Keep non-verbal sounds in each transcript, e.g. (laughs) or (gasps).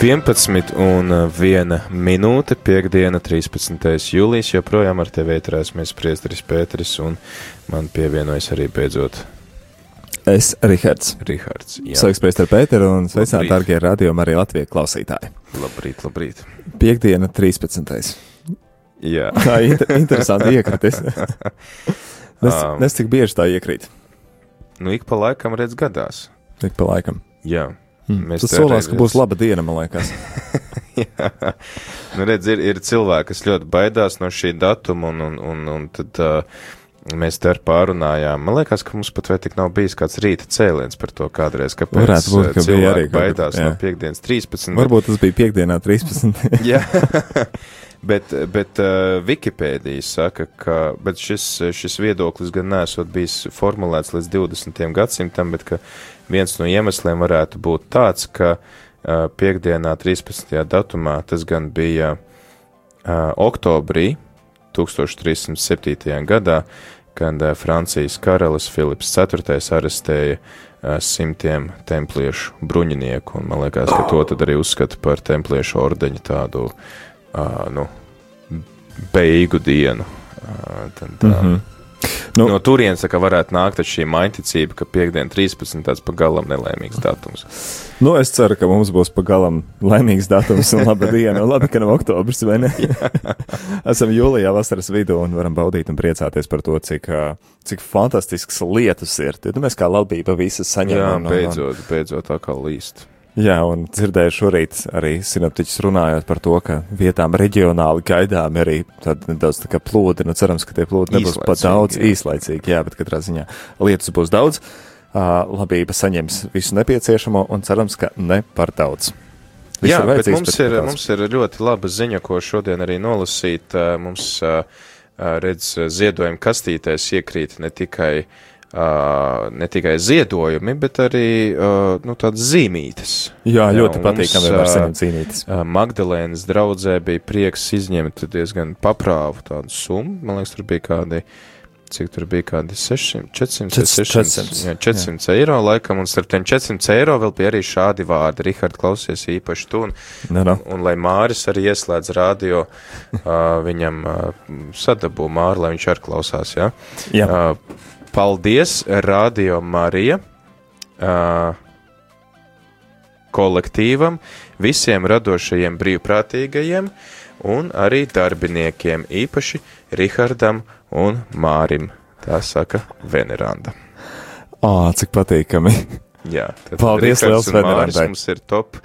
11 un 1 minūte, piekdiena, 13. jūlijas, joprojām ar tevi ētrās mēs priesteris Pēteris un man pievienojas arī beidzot Es, Rihards. Rihards. Jā, Sveiks, priesteri Pēteri un sveicināti, darbie radījumi arī Latvijas klausītāji. labrīt, labrīt. Piekdiena, 13. Jā, (laughs) Tā inter interesanti iekritis. (laughs) Nes, Ām. nes cik bieži tā iekrīt. nu ik pa laikam redz gadās. Tik pa laikam. Jā, Hmm. Mēs solās, ka būs laba diena, man liekas. (laughs) jā. Nu, redz, ir, ir cilvēki, kas ļoti baidās no šī datuma un, un, un, un tad. Uh, Mēs te ar pārunājām. Man liekas, ka mums pat vai tik nav bijis kāds rīta cēliens par to kādreiz, kāpēc Varētu būt, ka cilvēki baidās no jā. piekdienas 13. Varbūt tas bija piekdienā, 13. (laughs) Jā, (laughs) bet, bet uh, Wikipēdija saka, ka šis, šis viedoklis gan nesot bijis formulēts līdz 20. gadsimtam, bet viens no iemesliem varētu būt tāds, ka uh, piekdienā 13. datumā tas gan bija uh, oktobrī 1307. gadā, kad uh, Francijas karalis Filips IV. arestēja uh, simtiem templiešu bruņinieku, man liekas, ka to arī uzskata par templiešu ordeņu tādu, uh, nu, beigu dienu. Uh, tad, uh, mm Mhm. -hmm. Nu- no turienes tā varētu nākt šī mainticība, ka piekdien 13. tāds pagalam nelēmīgs datums. Nu, es ceru, ka mums būs pagalam laimīgs datums un laba diena. Un labi, ka nav oktobris, vai ne? (laughs) (laughs) Esam jūlijā vasaras vidū un varam baudīt un priecāties par to, cik, ā, cik fantastisks lietus ir. Tad mēs kā labība visas Jā, saņemam. un- un- beidzot, beidzot tā kā līst. Jā, un dzirdēju šorīt arī sinaptiķis runājot par to, ka vietām reģionāli gaidām arī nedaudz tā kā plūdi. Nu, cerams, ka tie plūdi nebūs pat Īslaicīgi, daudz jā. īslaicīgi, jā, bet katrā ziņā lietus būs daudz. Uh, labība saņems visu nepieciešamo un cerams, ka ne par daudz. Viss Jā, ir bet mums ne ir, daudz. mums ir ļoti laba ziņa, ko šodien arī nolasīt. Mums, redz, ziedojuma kastītēs iekrīt ne tikai, ā, ne tikai ziedojumi, bet arī nu, tādas zīmītes. Jā, ļoti un patīkami saņemt cīnītis. ā, Magdalēnas draudzē bija prieks izņemt diezgan paprāvu tādu summu. Man liekas, tur bija kādi. Cik tur bija kādi 600, 400, vai 600, 400, jā, 400 jā. eiro laikam, un starp tiem 400 eiro vēl bija arī šādi vārdi. Rihard, klausies īpaši tu, un Nu, nu. Un, lai Māris arī ieslēdz radio, uh, viņam uh, sadabū Māri, lai viņš arī klausās. Ja? Jā, Uh, paldies, Radio Marija, uh, kolektīvam, visiem radošajiem brīvprātīgajiem un arī darbiniekiem, īpaši Rihardam un Mārim. Tā saka Veneranda. Ā, cik patīkami. Jā, tad Paldies Rihards liels Venerandai. Mums ir top,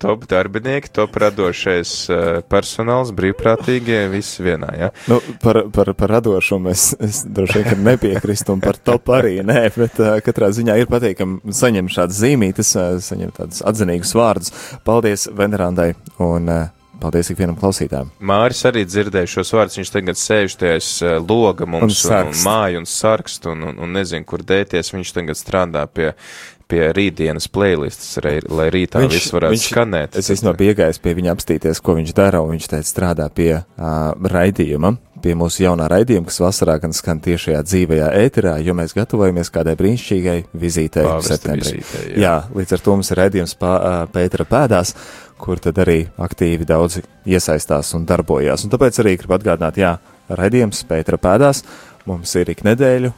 top darbinieki, top radošais uh, personāls, brīvprātīgie, visi vienā, jā. Nu, par, par, par radošumu es, es droši vien ka nepiekrīstu, un par top arī nē, bet uh, katrā ziņā ir patīkami saņemt šādas zīmītes, uh, saņemt tādus atzinīgus vārdus. Paldies Venerandai un uh, paldies ikvienam klausītājam. Māris arī dzirdēja šos vārdus, viņš tagad sēž tajās uh, loga mums Un un, un, sarkst. māju un sarkst un, un, un nezinu, kur dēties, viņš tagad strādā pie, pie rītdienas playlistas, lai, rītā viņš, viss varētu viņš, skanēt. Es esmu piegājis pie viņa apstīties, ko viņš dara, un viņš teica, strādā pie uh, raidījuma, pie mūsu jaunā raidījuma, kas vasarā gan skan tiešajā dzīvajā ēterā, jo mēs gatavojamies kādai brīnišķīgai vizītei septembrī. vizītei, jā. jā. līdz ar to mums ir raidījums pā, Pētera pēdās, kur tad arī aktīvi daudzi iesaistās un darbojās. Un tāpēc arī gribu atgādināt, jā, raidījums Pētera pēdās mums ir ik nedēļu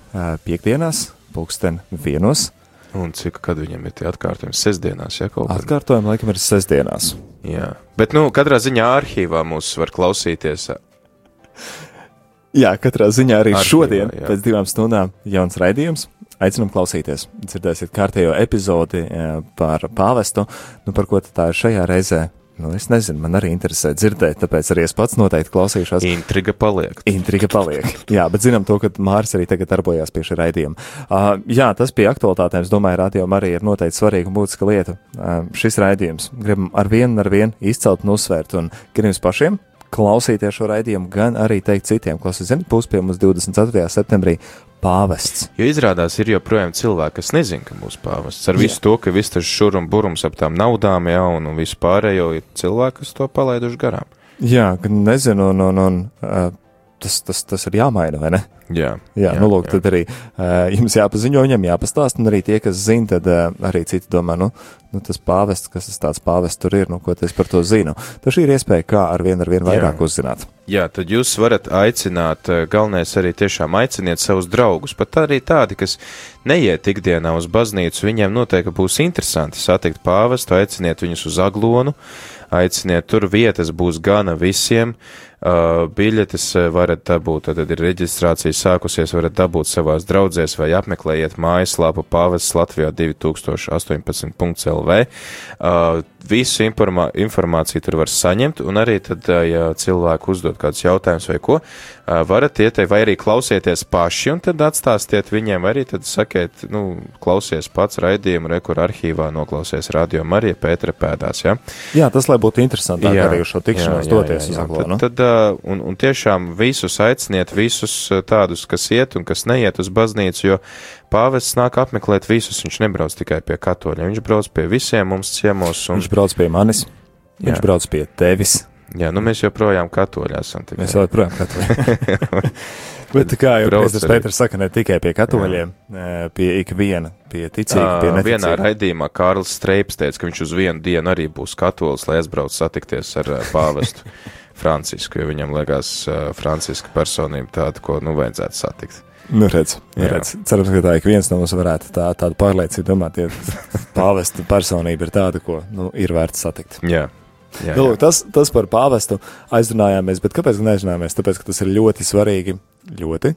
piekdienās, pulksten vienos. Un cik, kad viņam ir tie atkārtojumi? Sestdienās, ja kaut kā. Atkārtojumi laikam ir sestdienās. Jā, bet, nu, katrā ziņā arhīvā mūs var klausīties. Jā, katrā ziņā arī Arhīvā, šodien, jā. pēc divām stundām, jauns raidījums. Aicinām klausīties. Dzirdēsiet kārtējo epizodi par pāvestu, nu par ko tā ir šajā reizē. Nu, es nezinu, man arī interesē dzirdēt, tāpēc arī es pats noteikti klausīšos. Intriga paliek. Intriga paliek. Jā, bet zinām to, ka Māris arī tagad darbojās pie šī raidījuma. Uh, jā, tas bija aktualitātēm. Es domāju, radio arī ir noteikti svarīga un būtiska lieta. Uh, šis raidījums gribam ar vienu, ar vienu izcelt un uzsvērt un gan jums pašiem klausīties šo raidījumu, gan arī teikt citiem, kas zina, būs pie mums 24. septembrī pāvests. Jo izrādās, ir joprojām cilvēki, kas nezina, ka būs pāvests. Ar visu to, ka viss tas šur un burums ap tām naudām, jā, un, un visu pārējo, ir cilvēki, kas to palaiduši garām. Jā, gan nezinu, un, un, un uh, tas, tas, tas ir jāmaina, vai ne? Jā, Jā, jā nu, lūk, jā. tad arī uh, jums jāpaziņo viņam, jāpastāst, un arī tie, kas zina, tad uh, arī citi domā, nu, nu, tas pāvests, kas tas tāds pāvests tur ir, nu, ko es par to zinu. Tas ir iespēja, kā ar vien ar vien vairāk jā. uzzināt. Jā, tad jūs varat aicināt, galvenais arī tiešām aiciniet savus draugus, pat arī tādi, kas neiet ikdienā uz baznīcu, viņiem noteikti būs interesanti satikt pāvestu, aiciniet viņus uz aglonu, aiciniet, tur vietas būs gana visiem. Uh, biļetes varat dabūt, tad ir reģistrācija sākusies, varat dabūt savās draudzēs vai apmeklējiet mājaslapu pāvests Latvijā 2018.lv. Uh, visu informā informāciju tur var saņemt, un arī tad, ja cilvēku uzdod kādus jautājumus vai ko, varat ieteikt, vai arī klausieties paši, un tad atstāstiet viņiem, vai arī tad sakiet, nu, klausies pats raidījumu, rekur arhīvā noklausies radio Marija Pētra pēdās, ja? Jā, tas, lai būtu interesantāk jā, arī uz šo tikšanos doties uz Aglonu. Tad, tad, un, un tiešām visus aiciniet, visus tādus, kas iet un kas neiet uz baznīcu, jo Pāvests nāk apmeklēt visus, viņš nebrauc tikai pie katoļiem, viņš brauc pie visiem mums ciemos. Un... Viņš brauc pie manis, viņš Jā. brauc pie tevis. Jā, nu mēs joprojām katoļi esam. Tikai. Mēs joprojām katoļi. (laughs) Bet kā jau Pēters Pēters saka, ne tikai pie katoļiem, Jā. pie ikviena, pie ticīga, pie neticīga. Vienā raidījumā Kārlis Streips teica, ka viņš uz vienu dienu arī būs katolis, lai aizbrauc satikties ar pāvestu (laughs) Francisku, jo viņam liekas Franciska personība tāda, ko nu vajadzētu satikt. Nu, redz, nu, redz. Cerams, ka tā ik viens no mums varētu tā, tādu pārliecību domāt, ja (laughs) pāvesta personība ir tāda, ko nu, ir vērts satikt. Jā. Jā, nu, jā. Tas, tas par pāvestu aizrunājāmies, bet kāpēc neaizrunājāmies? Tāpēc, ka tas ir ļoti svarīgi, ļoti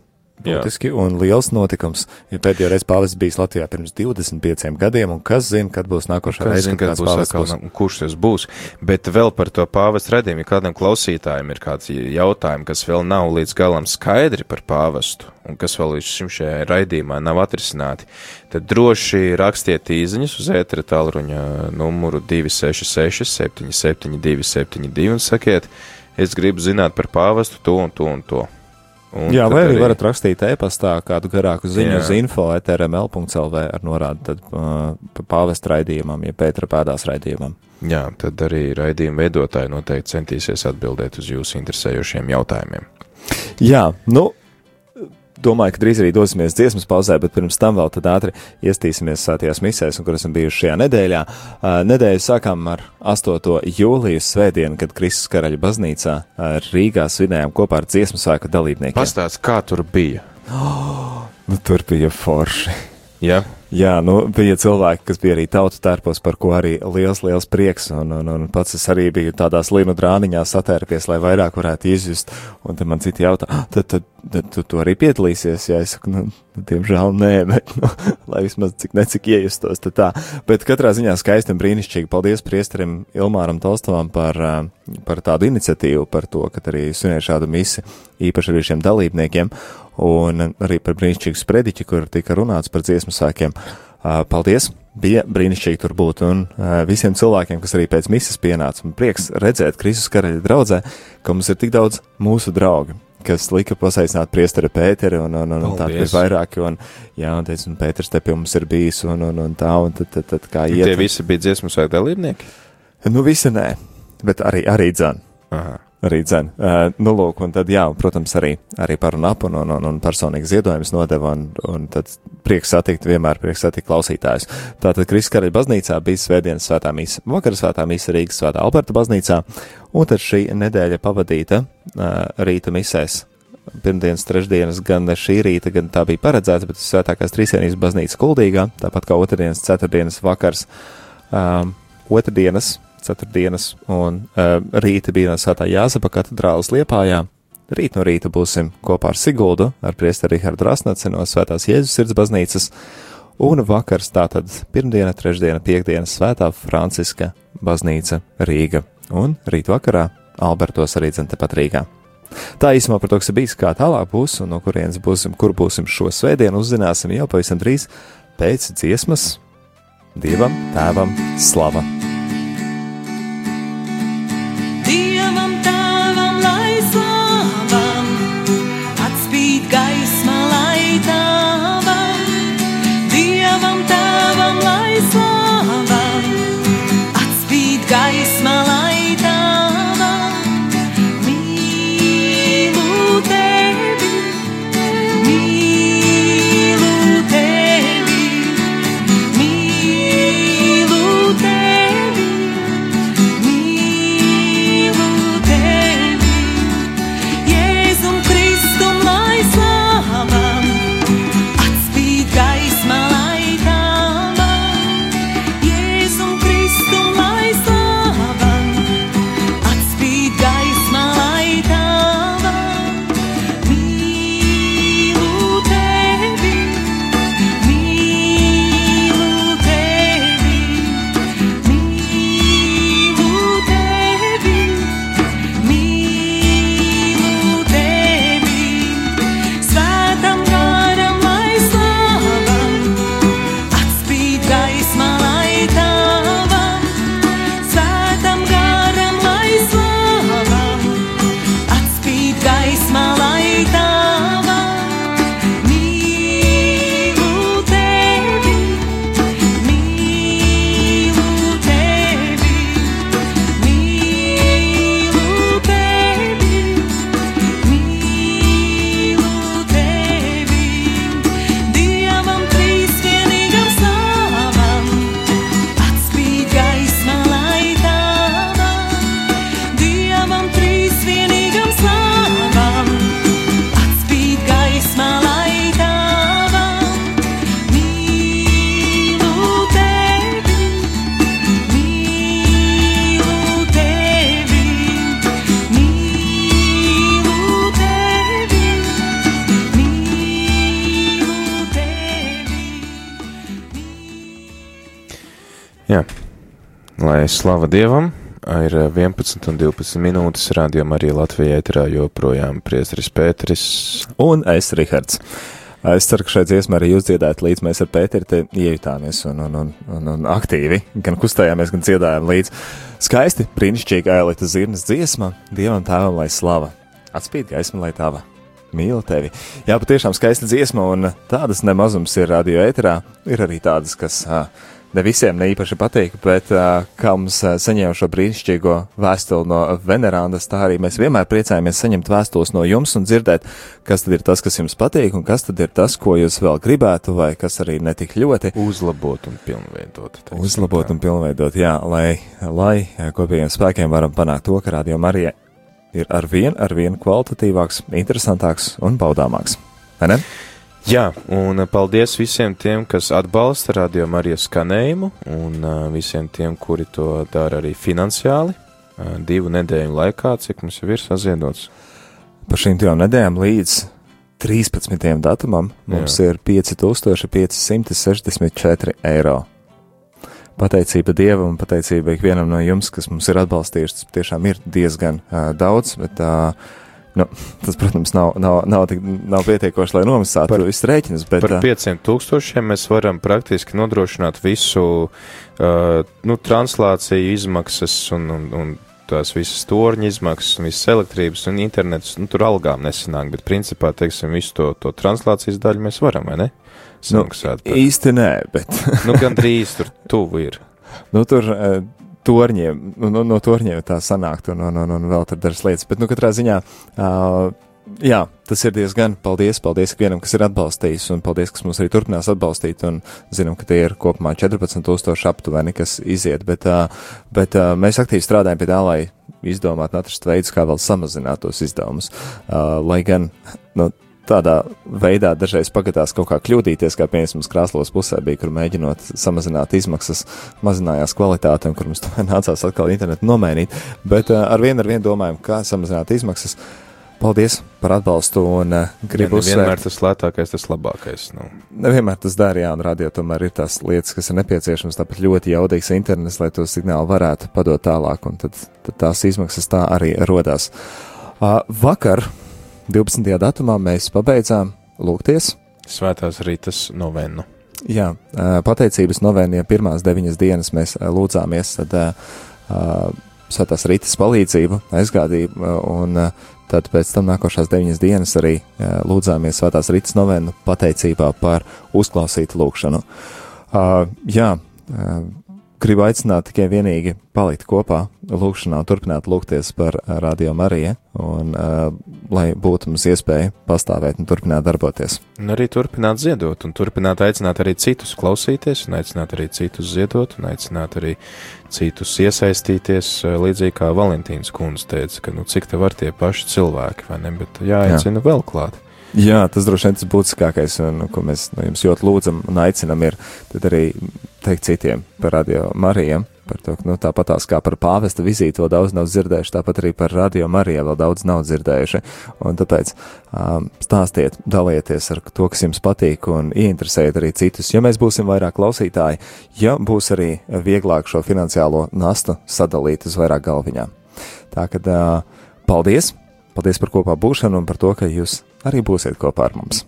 būtiski Jā. un liels notikums. Ja pēdējo reizi pāvests bijis Latvijā pirms 25 gadiem, un kas zina, kad būs nākošā reize, kad, būs atkal, būs. kurš tas būs. Bet vēl par to pāvestu redzējumu, ja kādam klausītājiem ir kāds jautājumi, kas vēl nav līdz galam skaidri par pāvestu, un kas vēl līdz šim šajā raidījumā nav atrisināti, tad droši rakstiet īziņas uz ētera tālruņa numuru 266 772 72 un sakiet, es gribu zināt par pāvestu to un to un to. Un jā, vai arī, arī varat rakstīt e-pastā kādu garāku ziņu jā. uz info etrml.lv ar norādi tad uh, pāvest raidījumam, ja Pētra pēdās raidījumam. Jā, tad arī raidījuma veidotāji noteikti centīsies atbildēt uz jūsu interesējošiem jautājumiem. Jā, nu, domāju, ka drīz arī dosimies dziesmas pauzē, bet pirms tam vēl tad ātri iestīsimies svētajās misēs, un kur esam bijuši šajā nedēļā. Nedēļu sākām ar 8. jūlijas svētdienu, kad Kristus karaļa baznīcā Rīgā svinējām kopā ar dziesmu svēku dalībniekiem. Pastāst, kā tur bija? Oh, (gasps) nu, tur bija forši. Jā. Jā, nu, bija cilvēki, kas bija arī tautu tērpos, par ko arī liels, liels prieks, un, un, un pats es arī biju tādās līnu drāniņās satērpies, lai vairāk varētu izjust, un tad man citi jautā, ah, tad, tad, tad tu, tu arī piedalīsies, ja es saku, nu, nu diemžēl nē, bet, nu, (laughs) lai vismaz cik necik iejustos, tad tā, bet katrā ziņā skaisti un brīnišķīgi, paldies priesterim Ilmāram Tolstovam par, par tādu iniciatīvu, par to, ka arī svinēja šādu misi, īpaši arī šiem dalībniekiem, un arī par brīnišķīgu sprediķi, kur tika runāts par dziesmu sākiem. Paldies! Bija brīnišķīgi tur būt, un visiem cilvēkiem, kas arī pēc misijas pienāca, man prieks redzēt Kristus karaļa draudzē, ka mums ir tik daudz mūsu draugu, kas lika pasaicināt priesteri Pēteri, un, un, un, un tādi ir vairāki, un, jā, un teica, un Pēters te pie mums ir bijis, un, un, un tā, un tad, tad, tad kā iet. Tie visi bija dziesmu svēku dalībnieki? Nu, visi nē, bet arī, arī dzan. Aha arī dzen. Uh, nu, lūk, un tad, jā, protams, arī, arī par un ap un, un, un, un personīgi ziedojums nodeva, un, un tad prieks satikt, vienmēr prieks satikt klausītājus. Tātad Kriskaraļa baznīcā bija svētdienas svētā mīsa, vakar svētā mīsa Rīgas svētā Alberta baznīcā, un tad šī nedēļa pavadīta uh, rīta misēs. Pirmdienas, trešdienas, gan šī rīta, gan tā bija paredzēta, bet svētākās trīsienības baznīca kuldīgā, tāpat kā otrdienas, ceturtdienas vakars, um, otrdienas ceturtdienas, un uh, rīta bija Svētā Jāzepa katedrālas liepājā. Rīt no rīta būsim kopā ar Siguldu, ar priesteri Rihardu Rasnaci no Svētās Jēzus sirds baznīcas, un vakars tātad pirmdiena, trešdiena, piekdiena Svētā Franciska baznīca Rīga, un rīt vakarā Albertos arī dzenta pat Rīgā. Tā īsumā par to, kas bijis, kā tālāk būs un no kurienes būsim, kur būsim šo svētdienu, uzzināsim jau pavisam drīz pēc dziesmas Dievam, Tēvam, Slava! Lai slava Dievam, ir 11 un 12 minūtes rādījumā arī Latvijā ēterā joprojām priesteris Pēteris. Un es, Rihards. Es ceru, ka šeit dziesmā arī jūs dziedājat līdz mēs ar Pēteri te iejutāmies un, un, un, un, un aktīvi gan kustējāmies, gan dziedājām līdz. Skaisti, brīnišķīgi ēlita zirnas dziesma, Dievam tēvam lai slava. Atspīd gaisma lai tava. Mīlu tevi. Jā, patiešām skaista dziesma, un tādas nemazums ir radio ēterā. Ir arī tādas, kas uh, ne visiem ne īpaši patīk, bet uh, kā mums uh, saņēma šo brīnišķīgo vēstuli no Venerandas, tā arī mēs vienmēr priecājamies saņemt vēstules no jums un dzirdēt, kas tad ir tas, kas jums patīk, un kas tad ir tas, ko jūs vēl gribētu, vai kas arī netik ļoti uzlabot un pilnveidot. Uzlabot tā. un pilnveidot, jā, lai, lai kopējiem spēkiem varam panākt to, ka radio Marija ir ar vien, ar vien kvalitatīvāks, interesantāks un baudāmāks. Vai ne? Jā, un paldies visiem tiem, kas atbalsta radio Marijas skanējumu, un uh, visiem tiem, kuri to dara arī finansiāli. Uh, divu nedēļu laikā, cik mums jau ir saziedots? Par šīm divām nedēļām līdz 13. datumam mums Jā. ir 5564 eiro. Pateicība Dievam un pateicība ikvienam no jums, kas mums ir atbalstījuši. Tas tiešām ir diezgan uh, daudz, bet uh, Nu, tas, protams, nav, nav, nav, tik, nav pietiekoši, lai nomaksātu par visu rēķinus. Bet, par 500 tūkstošiem mēs varam praktiski nodrošināt visu uh, nu, translāciju izmaksas un, un, un tās visas torņa izmaksas un visas elektrības un internets. Nu, tur algām nesanāk, bet principā, teiksim, visu to, to translācijas daļu mēs varam, vai ne? Nu, Samaksāt. Nu, par... īsti nē, bet. nu, gandrīz tur tuvu ir. (laughs) Nu, tur, torņiem, no, no, no torņiem tā sanākt un, un, un, un vēl tur dažas lietas. Bet, nu, katrā ziņā, uh, jā, tas ir diezgan paldies, paldies ikvienam, kas ir atbalstījis un paldies, kas mums arī turpinās atbalstīt un zinām, ka tie ir kopumā 14 tūkstoši aptuveni, kas iziet, bet, uh, bet uh, mēs aktīvi strādājam pie tā, lai izdomātu un atrastu veidus, kā vēl samazināt tos izdevumus. Uh, lai gan, nu, tādā veidā dažreiz pagadās kaut kā kļūdīties, kā piemēram krāslos pusē bija, kur mēģinot samazināt izmaksas, mazinājās kvalitāte, un kur mums tomēr nācās atkal internetu nomainīt. Bet uh, ar vienu ar vienu domājam, kā samazināt izmaksas. Paldies par atbalstu un uh, gribu uzsvērt. Nevienmēr tas lētākais, tas labākais. Nu. Nevienmēr tas dara, jā, un radio tomēr ir tās lietas, kas ir nepieciešamas, tāpat ļoti jaudīgs internets, lai to signālu varētu padot tālāk, un tad, tad tās izmaksas tā arī rodās. Uh, vakar 12. datumā mēs pabeidzām lūgties. Svētās rītas novenu. Jā, pateicības novēniem pirmās deviņas dienas mēs lūdzāmies, tad svētās rītas palīdzību, aizgādību, un tad pēc tam nākošās deviņas dienas arī lūdzāmies svētās rītas novenu pateicībā par uzklausītu lūgšanu. Jā, gribu aicināt tikai vienīgi palikt kopā, lūkšanā, turpināt lūgties par Radio Mariju, un uh, lai būtu mums iespēja pastāvēt un turpināt darboties. Un arī turpināt ziedot, un turpināt aicināt arī citus klausīties, un aicināt arī citus ziedot, un aicināt arī citus iesaistīties, līdzīgi kā Valentīns kundze teica, ka nu cik te var tie paši cilvēki, vai ne, bet jāaicina Jā. vēl klāt. Jā, tas droši vien tas būtiskākais, un ko mēs no jums ļoti lūdzam un aicinam, ir arī teikt citiem par radio Marijam. Par to, nu, tāpatās kā par pāvesta vizīti vēl daudz nav dzirdējuši, tāpat arī par radio Mariju vēl daudz nav dzirdējuši. Un tāpēc um, stāstiet, dalieties ar to, kas jums patīk, un ieinteresējiet arī citus. Ja mēs būsim vairāk klausītāji, ja būs arī vieglāk šo finansiālo nastu sadalīt uz vairāk galviņām. Tā kad uh, paldies! Paldies par kopā būšanu un par to, ka jūs arī būsiet kopā ar mums.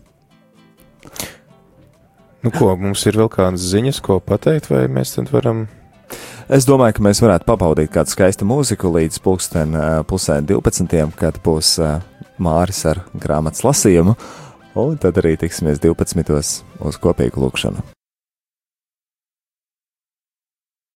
Nu, ko mums ir vēl kādas ziņas, ko pateikt, vai mēs tad varam? Es domāju, ka mēs varētu pabaudīt kādu skaistu mūziku līdz pulksten pusēm 12, kad būs Māris ar grāmatas lasījumu, un tad arī tiksimies 12. uz kopīgu lūkšanu.